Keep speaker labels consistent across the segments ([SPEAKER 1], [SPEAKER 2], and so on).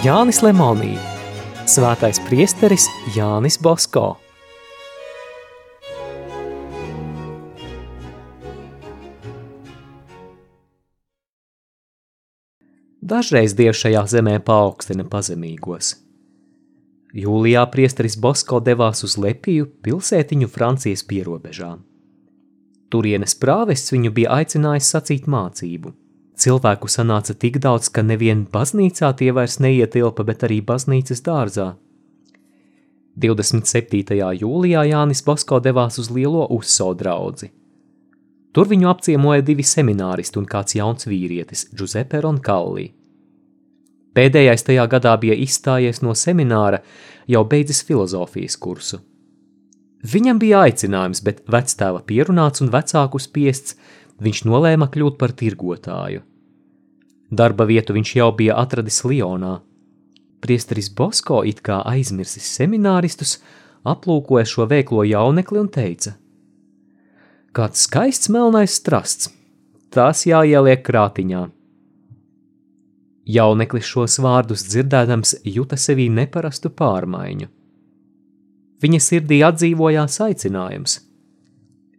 [SPEAKER 1] Jānis Lemonī, svētais priesteris Jānis Bosko. Dažreiz Dievs šajā zemē paaugstina pazemīgos. Jūlijā priesteris Bosko devās uz Lepiju pilsētiņu Francijas pierobežām. Turienes prāvests viņu bija aicinājis sacīt mācību. Cilvēku sanāca tik daudz, ka nevien baznīcā tie vairs neietilpa, bet arī baznīcas dārzā. 27. jūlijā Jānis Bosko devās uz lielo uzso draudzi. Tur viņu apciemoja divi semināristi un kāds jauns vīrietis, Giuseppe Roncalli. Pēdējais tajā gadā bija izstājies no semināra, jau beidzis filozofijas kursu. Viņam bija aicinājums, bet vectēva pierunāts un vecāku spiests, viņš nolēma kļūt par tirgotāju. Darba vietu viņš jau bija atradis Lionā. Priesteris Bosko it kā aizmirsis semināristus, aplūkoja šo veiklo jaunekli un teica: Kāds skaists melnais strasts, tās jāieliek krātiņā. Jauneklis šos vārdus dzirdēdams juta sevī neparastu pārmaiņu. Viņa sirdī atdzīvojās aicinājums.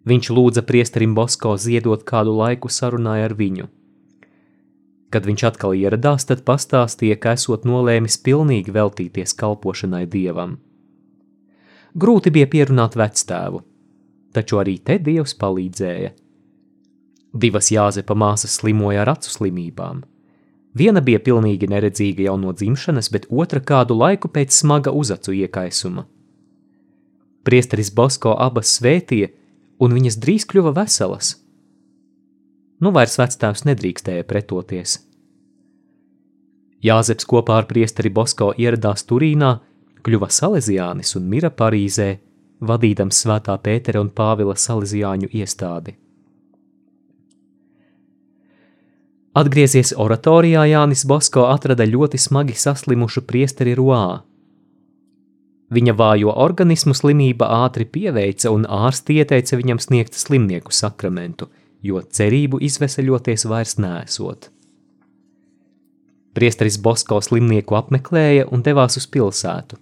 [SPEAKER 1] Viņš lūdza priesterim Bosko ziedot kādu laiku sarunāja ar viņu. Kad viņš atkal ieradās, tad pastāstīja, ka esot nolēmis pilnīgi veltīties kalpošanai dievam. Grūti bija pierunāt vectēvu, taču arī te dievs palīdzēja. Divas Jāzepa māsas slimoja ar acu slimībām. Viena bija pilnīgi neredzīga jau no dzimšanas, bet otra kādu laiku pēc smaga uzacu iekaisuma. Priesteris Bosko abas svētīja, un viņas drīz kļuva veselas. Nu vairs vectēvs nedrīkstēja pretoties. Jāzeps kopā ar priesteri Bosko ieradās Turīnā, kļuva salesiānis un mira Parīzē, vadīdams svētā Pētera un Pāvila salesiāņu iestādi. Atgriezies oratorijā, Jānis Bosko atrada ļoti smagi saslimušu priesteri Ruā. Viņa vājo organismu slimība ātri pieveica un ārsti ieteica viņam sniegt slimnieku sakramentu, jo cerību izveseļoties vairs nēsot. Priesteris Bosko slimnieku apmeklēja un devās uz pilsētu.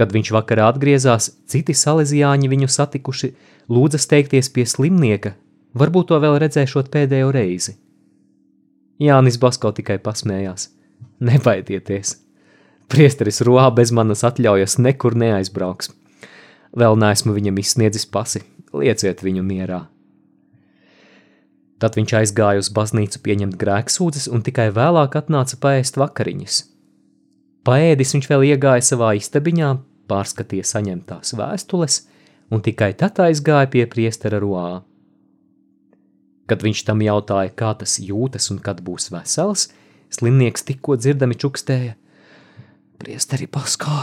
[SPEAKER 1] Kad viņš vakarā atgriezās, citi salesiāņi viņu satikuši, lūdza steigties pie slimnieka, varbūt to vēl redzēšot pēdējo reizi – Jānis Basko tikai pasmējās. Nebaidieties! Priesteris Roā bez manas atļaujas nekur neaizbrauks. Vēl neesmu viņam izsniedzis pasi, lieciet viņu mierā. Tad viņš aizgāja uz baznīcu pieņemt grēksūdzes un tikai vēlāk atnāca paēst vakariņas. Paēdis viņš vēl iegāja savā istabiņā, pārskatīja saņemtās vēstules un tikai tad aizgāja pie priestera Roā. Kad viņš tam jautāja, kā tas jūtas un kad būs vesels, slimnieks tikko dzirdami čukstēja: Priesteri Paskā,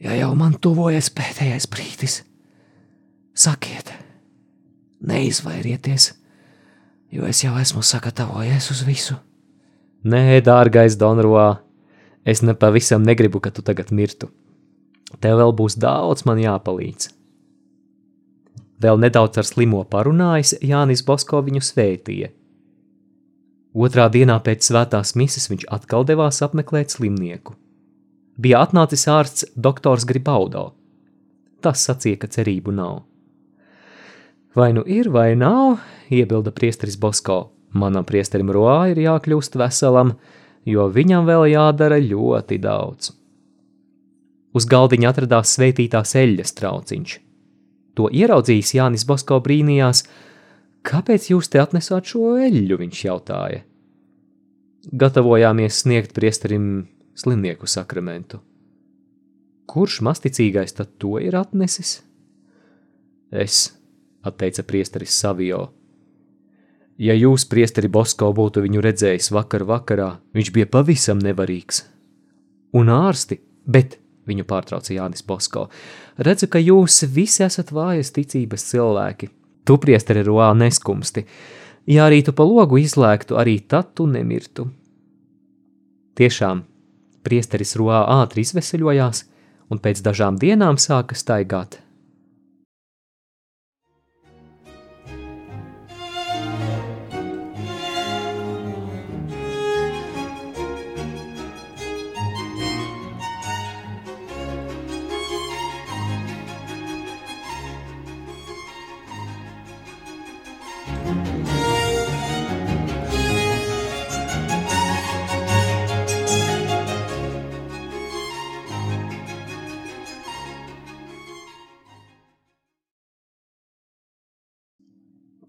[SPEAKER 1] ja jau man tuvojas pēdējais brīdis, sakiet, neizvairieties, jo es jau esmu sagatavojies uz visu. Nē, dārgais Donroā, es nepavisam negribu, ka tu tagad mirtu. Tev vēl būs daudz man jāpalīdz. Vēl nedaudz ar slimo parunājis, Jānis Bosko viņu svētīja. Otrā dienā pēc svētās mises viņš atkal devās apmeklēt slimnieku. Bija atnācis ārsts doktors Gribaudo. Tas sacīja, ka cerību nav. Vai nu ir, vai nav, iebilda priesteris Bosko. Manam priesterim Roā ir jākļūst veselam, jo viņam vēl jādara ļoti daudz. Uz galdiņa atradās svētītās eļļas trauciņš – To ieraudzījis Jānis Basko brīnījās, kāpēc jūs te atnesāt šo eļļu, viņš jautāja. Gatavojāmies sniegt priesterim slimnieku sakramentu. Kurš masticīgais tad to ir atnesis? Es, atteica priesteris Savio. Ja jūs, priesteri Bosko, būtu viņu redzējis vakar vakarā, viņš bija pavisam nevarīgs. Un ārsti, bet viņu pārtrauca Jānis Bosko. Redzu, ka jūs visi esat vājas ticības cilvēki. Tu, priesteri, roā neskumsti. Ja arī tu pa logu izlēktu, arī tad tu nemirtu. Tiešām, priesteris roā ātri izveseļojās un pēc dažām dienām sāka staigāt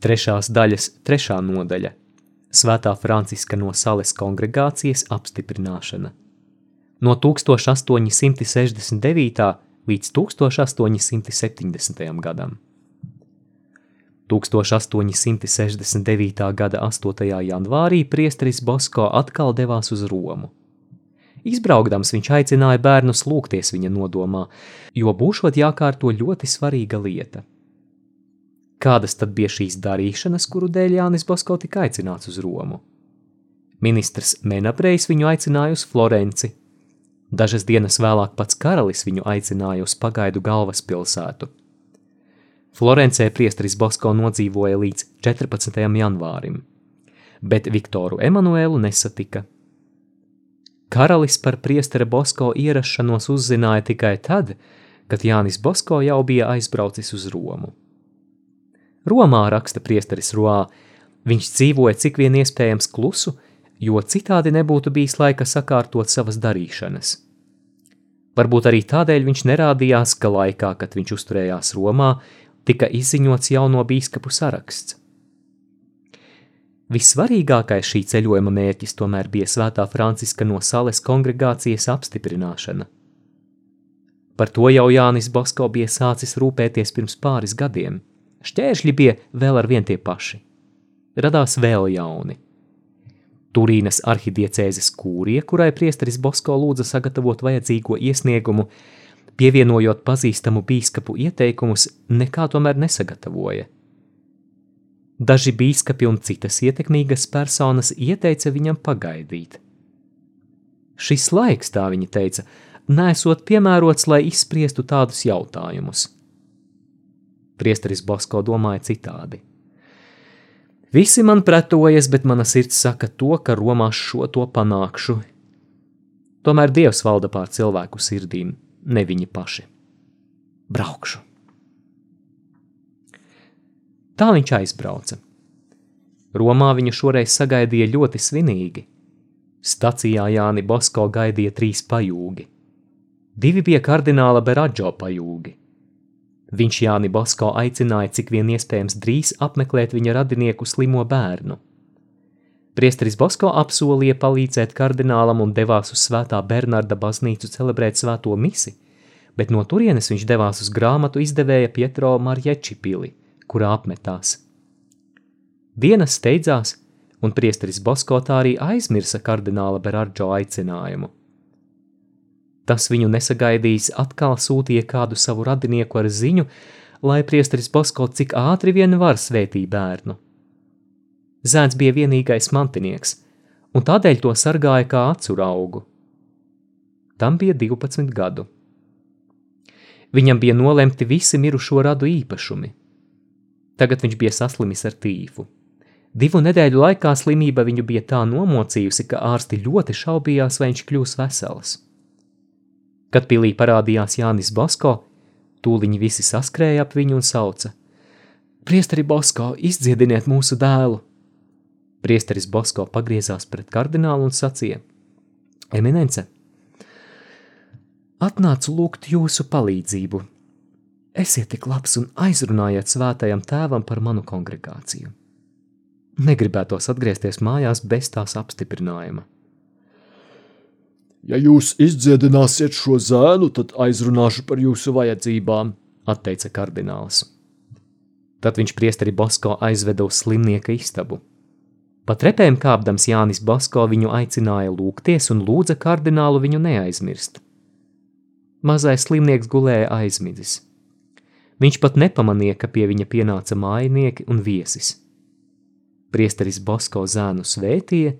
[SPEAKER 1] Trešās daļas trešā nodaļa – Svētā Franciska no Sales kongregācijas apstiprināšana. No 1869. līdz 1870. gadam. 1869. gada 8. janvārī priesteris Bosko atkal devās uz Romu. Izbraukdams viņš aicināja bērnus lūgties viņa nodomā, jo būšot jākārto ļoti svarīga lieta – Kādas tad bija šīs darīšanas, kuru dēļ Jānis Bosko tika aicināts uz Romu? Ministrs Menaprejs viņu aicināja uz Florenci. Dažas dienas vēlāk pats karalis viņu aicināja uz pagaidu galvaspilsētu. Florencē priesteris Bosko nodzīvoja līdz 14. janvārim, bet Viktoru Emanuēlu nesatika. Karalis par priestera Bosko ierašanos uzzināja tikai tad, kad Jānis Bosko jau bija aizbraucis uz Romu. Romā raksta priesteris Roā, viņš dzīvoja cik vien iespējams klusu, jo citādi nebūtu bijis laika sakārtot savas darīšanas. Varbūt arī tādēļ viņš nerādījās, ka laikā, kad viņš uzturējās Romā, tika izziņots jauno bīskapu saraksts. Vissvarīgākais šī ceļojuma mērķis tomēr bija Svētā Franciska no Sales kongregācijas apstiprināšana. Par to jau Jānis Bosko bija sācis rūpēties pirms pāris gadiem – Šķēršļi bija vēl ar vien tie paši. Radās vēl jauni. Turīnas arhidiecēzes kūrija, kurai priesteris Bosko lūdza sagatavot vajadzīgo iesniegumu, pievienojot pazīstamu bīskapu ieteikumus, nekā tomēr nesagatavoja. Daži bīskapi un citas ietekmīgas personas ieteica viņam pagaidīt. Šis laiks, tā viņa teica, nesot piemērots, lai izspriestu tādus jautājumus – Priesteris Bosko domāja citādi. Visi man pretojas, bet mana sirds saka to, ka Romā šo to panākšu. Tomēr Dievs valda pār cilvēku sirdīm, ne viņi paši. Braukšu. Tā viņš aizbrauca. Romā viņu šoreiz sagaidīja ļoti svinīgi. Stacijā Jāni Bosko gaidīja trīs pajūgi. Divi bija kardināla Beradžo pajūgi. Viņš Jāni Bosko aicināja cik vien iespējams drīz apmeklēt viņa radinieku slimo bērnu. Priesteris Bosko apsolīja palīdzēt kardinālam un devās uz Svētā Bernarda baznīcu celebrēt svēto misi, bet no turienes viņš devās uz grāmatu izdevēja Pietro Marječi pili, kurā apmetās. Dienas steidzās, un priesteris Bosko tā arī aizmirsa kardināla Berardžo aicinājumu – Tas viņu nesagaidījis atkal sūtīja kādu savu radinieku ar ziņu, lai priesteris Bosko cik ātri vien var svētī bērnu. Zēns bija vienīgais mantinieks, un tādēļ to sargāja kā acu augu. Tam bija 12 gadu. Viņam bija nolemti visi mirušo radu īpašumi. Tagad viņš bija saslimis ar tīfu. Divu nedēļu laikā slimība viņu bija tā nomocījusi, ka ārsti ļoti šaubījās, vai viņš kļūs vesels. Kad pilī parādījās Jānis Bosko, tūliņi visi saskrēja ap viņu un sauca: Priesteri Bosko, izdziediniet mūsu dēlu! Priesteris Bosko pagriezās pret kardinālu un sacīja: Eminence, atnācu lūgt jūsu palīdzību. Esiet tik labs un aizrunājiet svētajam tēvam par manu kongregāciju. Negribētos atgriezties mājās bez tās apstiprinājuma.
[SPEAKER 2] Ja jūs izdziedināsiet šo zēnu, tad aizrunāšu par jūsu vajadzībām,
[SPEAKER 1] atteica kardināls. Tad viņš priesteri Bosko aizveda uz slimnieka istabu. Pa trepēm kāpdams Jānis Bosko viņu aicināja lūgties un lūdza kardinālu viņu neaizmirst. Mazais slimnieks gulēja aizmidzis. Viņš pat nepamanīja, ka pie viņa pienāca mājinieki un viesis. Priesteris Bosko zēnu svētīja,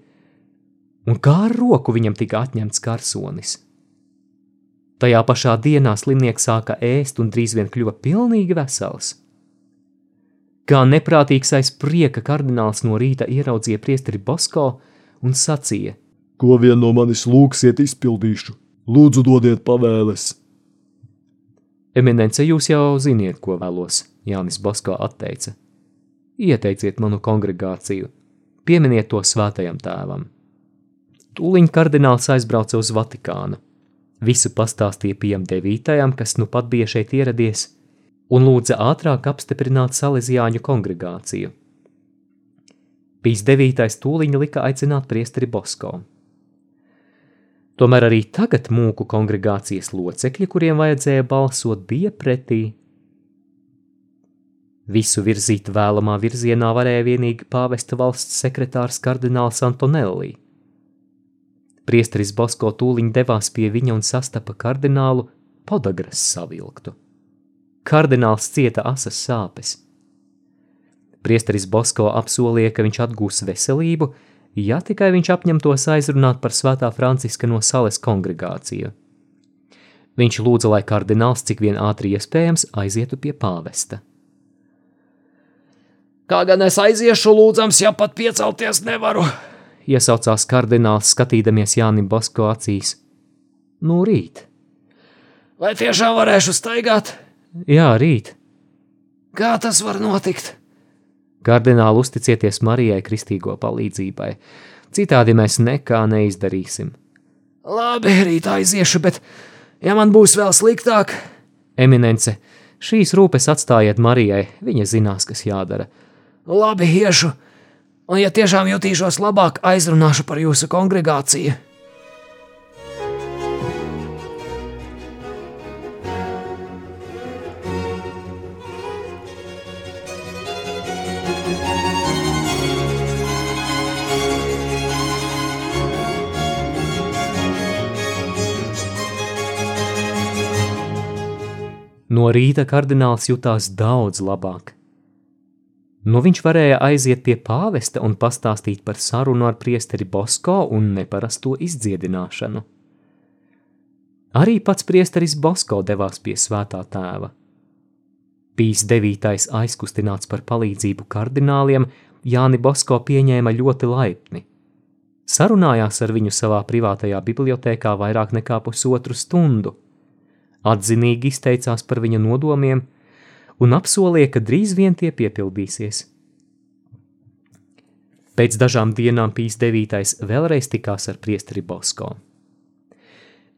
[SPEAKER 1] un kā ar roku viņam tika atņemts karsonis. Tajā pašā dienā slimnieks sāka ēst un drīz vien kļuva pilnīgi vesels. Kā neprātīgs aiz prieka kardināls no rīta ieraudzīja priesteri Bosko un sacīja:
[SPEAKER 2] Ko vien no manis lūgsiet, izpildīšu, lūdzu, dodiet pavēles.
[SPEAKER 1] Eminence, jūs jau ziniet, ko vēlos, Jānis Bosko atteica. Ieteiciet manu kongregāciju, pieminiet to svētajam tēvam. Tūliņ kardināls aizbrauca uz Vatikānu. Visu pastāstīja Piem devītajam, kas nu pat bija šeit ieradies, un lūdza ātrāk apstiprināt Salesiāņu kongregāciju. Pīs devītais tūliņ lika aicināt priesteri Bosko. Tomēr arī tagad mūku kongregācijas locekļi, kuriem vajadzēja balsot, bija pretī. Visu virzīt vēlamā virzienā varēja vienīgi pāvesta valsts sekretārs kardināls Antonelli. Priesteris Bosko tūliņ devās pie viņa un sastapa kardinālu podagras savilktu. Kardināls cieta asas sāpes. Priesteris Bosko apsolīja, ka viņš atgūs veselību, ja tikai viņš apņemtos aizrunāt par svētā Franciska no sales kongregāciju. Viņš lūdza, lai kardināls cik vien ātri iespējams aizietu pie pāvesta.
[SPEAKER 2] Kā gan es aiziešu, lūdzams, ja pat piecelties nevaru?
[SPEAKER 1] Iesaucās kardināls, skatīdamies Jānim Bosko acīs. Nu, rīt.
[SPEAKER 2] Vai tiešām varēšu staigāt?
[SPEAKER 1] Jā, rīt.
[SPEAKER 2] Kā tas var notikt?
[SPEAKER 1] Kardināli uzticieties Marijai kristīgo palīdzībai, citādi mēs nekā neizdarīsim.
[SPEAKER 2] Labi, rīt aiziešu, bet ja man būs vēl sliktāk,
[SPEAKER 1] Eminence, šīs rūpes atstājiet Marijai, viņa zinās, kas jādara.
[SPEAKER 2] labi iešu, un ja tiešām jutīšos labāk, aizrunāšu par jūsu kongregāciju.
[SPEAKER 1] No rīta kardināls jutās daudz labāk. Nu viņš varēja aiziet pie pāvesta un pastāstīt par sarunu ar priesteri Bosko un neparasto izdziedināšanu. Arī pats priesteris Bosko devās pie svētā tēva. Pīs devītais aizkustināts par palīdzību kardināliem, Jāni Bosko pieņēma ļoti laipni. Sarunājās ar viņu savā privātajā bibliotēkā vairāk nekā pusotru stundu – atzinīgi izteicās par viņa nodomiem un apsolīja, ka drīz vien tie piepildīsies. Pēc dažām dienām Pīs 9. vēlreiz tikās ar priesteri Bosko.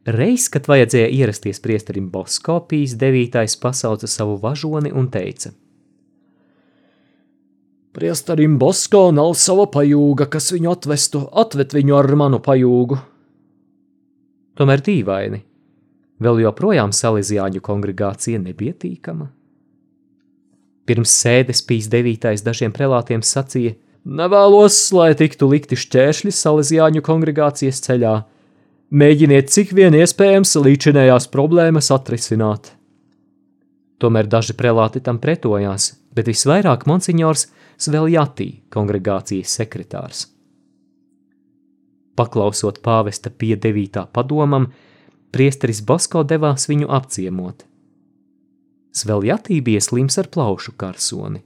[SPEAKER 1] Reiz, kad vajadzēja ierasties priesterim Bosko, Pīs 9. pasauca savu važoni un teica:
[SPEAKER 2] Priesterim Bosko nav sava pajūga, kas viņu atvestu, atved viņu ar manu pajūgu.
[SPEAKER 1] Tomēr dīvaini, Vēl joprojām Salīzijāņu kongregācija nebija tīkama. Pirms sēdes pīs devītais dažiem prelātiem sacīja: Nevēlos, lai tiktu likti šķēršļi Salīzijāņu kongregācijas ceļā. Mēģiniet cik vien iespējams līdzinējās problēmas atrisināt. Tomēr daži prelāti tam pretojās, bet visvairāk monsignors Sveljatī, kongregācijas sekretārs. Paklausot pāvesta pie devītā padomam, priesteris Bosko devās viņu apciemot. Sveljatī bija slims ar plaušu karsoni.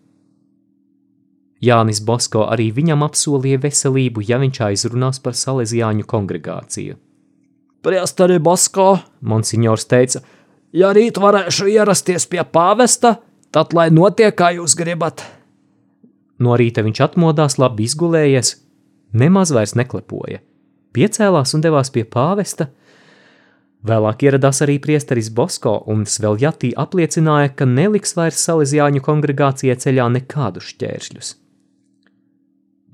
[SPEAKER 1] Jānis Bosko arī viņam apsolīja veselību, ja viņš aizrunās par Salesiāņu kongregāciju.
[SPEAKER 2] Priesteri Bosko,
[SPEAKER 1] monsignors teica,
[SPEAKER 2] ja rīt varēšu ierasties pie pāvesta, tad lai notiek, kā jūs gribat.
[SPEAKER 1] No rīta viņš atmodās, labi izgulējies, nemaz vairs neklepoja. Piecēlās un devās pie pāvesta, Vēlāk ieradās arī priesteris Bosko, un Sveljatī apliecināja, ka neliks vairs Salesiāņu kongregācijai ceļā nekādus šķēršļus.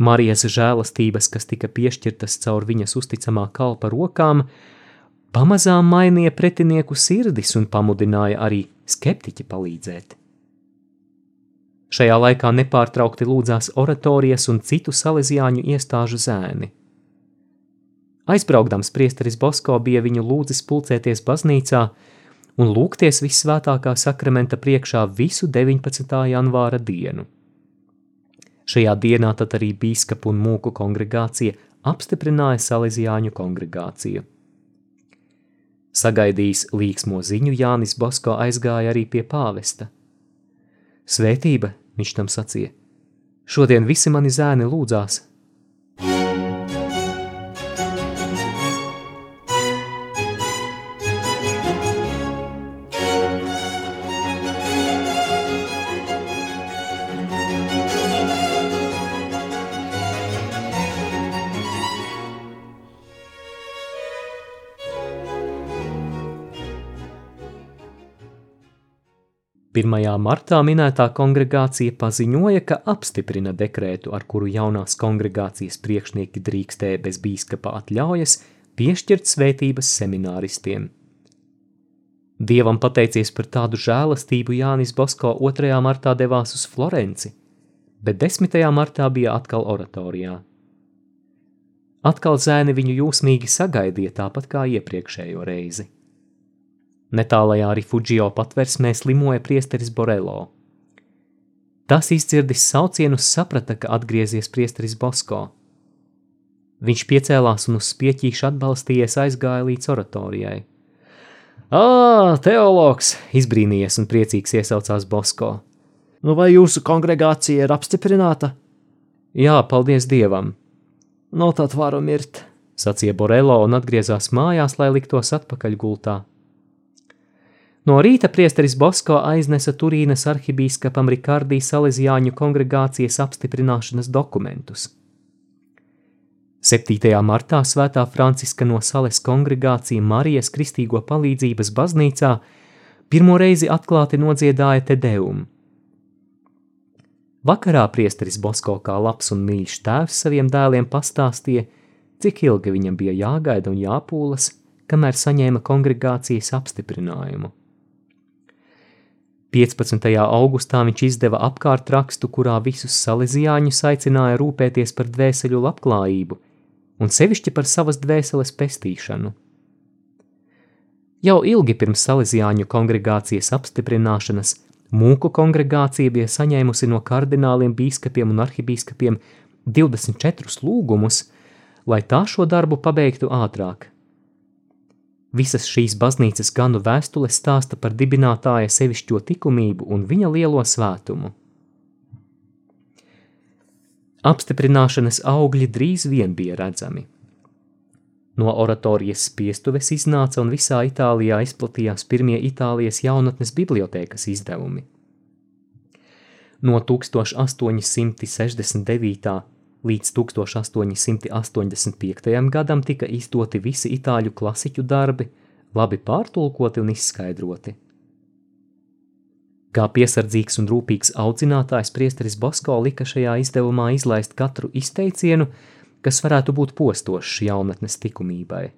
[SPEAKER 1] Marijas žēlastības, kas tika piešķirtas caur viņas uzticamā kalpa rokām, pamazām mainīja pretinieku sirdis un pamudināja arī skeptiķi palīdzēt. Šajā laikā nepārtraukti lūdzās oratorijas un citu salesiāņu iestāžu zēni – Aizbraukdams priesteris Bosko bija viņu lūdzis pulcēties baznīcā un lūgties visvētākā sakramenta priekšā visu 19. janvāra dienu. Šajā dienā tad arī bīskapu un mūku kongregācija apstiprināja Salesiāņu kongregāciju. Sagaidījis līksmo ziņu, Jānis Bosko aizgāja arī pie pāvesta. Svētība, viņš tam sacīja, šodien visi mani zēni lūdzās, martā minētā kongregācija paziņoja, ka apstiprina dekrētu, ar kuru jaunās kongregācijas priekšnieki drīkstēja bez bīskapa atļaujas piešķirt svētības semināristiem. Dievam pateicies par tādu žēlastību Jānis Bosko 2. martā devās uz Florenci, bet 10. martā bija atkal oratorijā. Atkal zēni viņu jūsmīgi sagaidīja tāpat kā iepriekšējo reizi. Netālajā Rifugio patversmē slimoja priesteris Borelo. Tas izdzirdis saucienus saprata, ka atgriezies priesteris Bosko. Viņš piecēlās un uz spieķīšu atbalstījies aizgāja līdz oratorijai. Ā, teologs! izbrīnījies un priecīgs iesaucās Bosko.
[SPEAKER 2] Nu vai jūsu kongregācija ir apstiprināta?
[SPEAKER 1] Jā, paldies Dievam!
[SPEAKER 2] Nu tad varu mirt,
[SPEAKER 1] sacīja Borelo un atgriezās mājās, lai liktos atpakaļ gultā. No rīta priesteris Bosko aiznesa Turīnas arhibīskapam Rikardī Salesiāņu kongregācijas apstiprināšanas dokumentus. 7. martā Svētā Franciska no Sales kongregācija Marijas Kristīgo palīdzības baznīcā pirmo reizi atklāti nodziedāja te devumu. Vakarā priesteris Bosko kā labs un mīļš tēvs saviem dēliem pastāstīja, cik ilgi viņam bija jāgaida un jāpūlas, kamēr saņēma kongregācijas apstiprinājumu. 15. augustā viņš izdeva apkārtrakstu, kurā visus salīdzjāņus aicināja rūpēties par dvēseļu labklājību un sevišķi par savas dvēseles pestīšanu. Jau ilgi pirms salīdzjāņu kongregācijas apstiprināšanas mūku kongregācija bija saņēmusi no kardināliem, bīskapiem un arhibīskapiem 24 lūgumus, lai tā šo darbu pabeigtu ātrāk. Visas šīs baznīcas ganu vēstules stāsta par dibinātāja sevišķo likumību un viņa lielo svētumu. Apstiprināšanas augļi drīz vien bija redzami. No oratorijas spiestuves iznāca un visā Itālijā izplatījās pirmie Itālijas jaunatnes bibliotēkas izdevumi. No 1869 Līdz 1885. gadam tika izdoti visi itāļu klasiķu darbi, labi pārtulkoti un izskaidroti. Kā piesardzīgs un rūpīgs audzinātājs priesteris Bosko lika šajā izdevumā izlaist katru izteicienu, kas varētu būt postošs jaunatnes likumībai.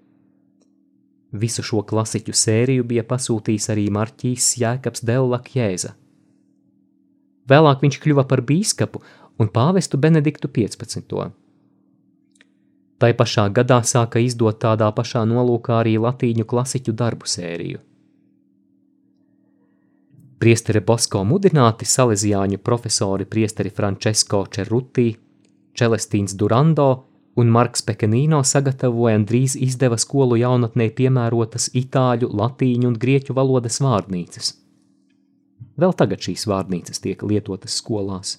[SPEAKER 1] Visu šo klasiķu sēriju bija pasūtījis arī Marķīs Jēkabs Della Kjēza. Vēlāk viņš kļuva par bīskapu un pāvestu Benediktu 15. Tai pašā gadā sāka izdot tādā pašā nolūkā arī latīņu klasiķu darbu sēriju. Priestere Bosko mudināti salezijāņu profesori priesteri Francesco Cerruti, Čelestīns Durando un Marks Pekenīno sagatavoja un drīz izdeva skolu jaunatnē piemērotas itāļu, latīņu un grieķu valodas vārnīcas. Vēl tagad šīs vārnīcas tiek lietotas skolās.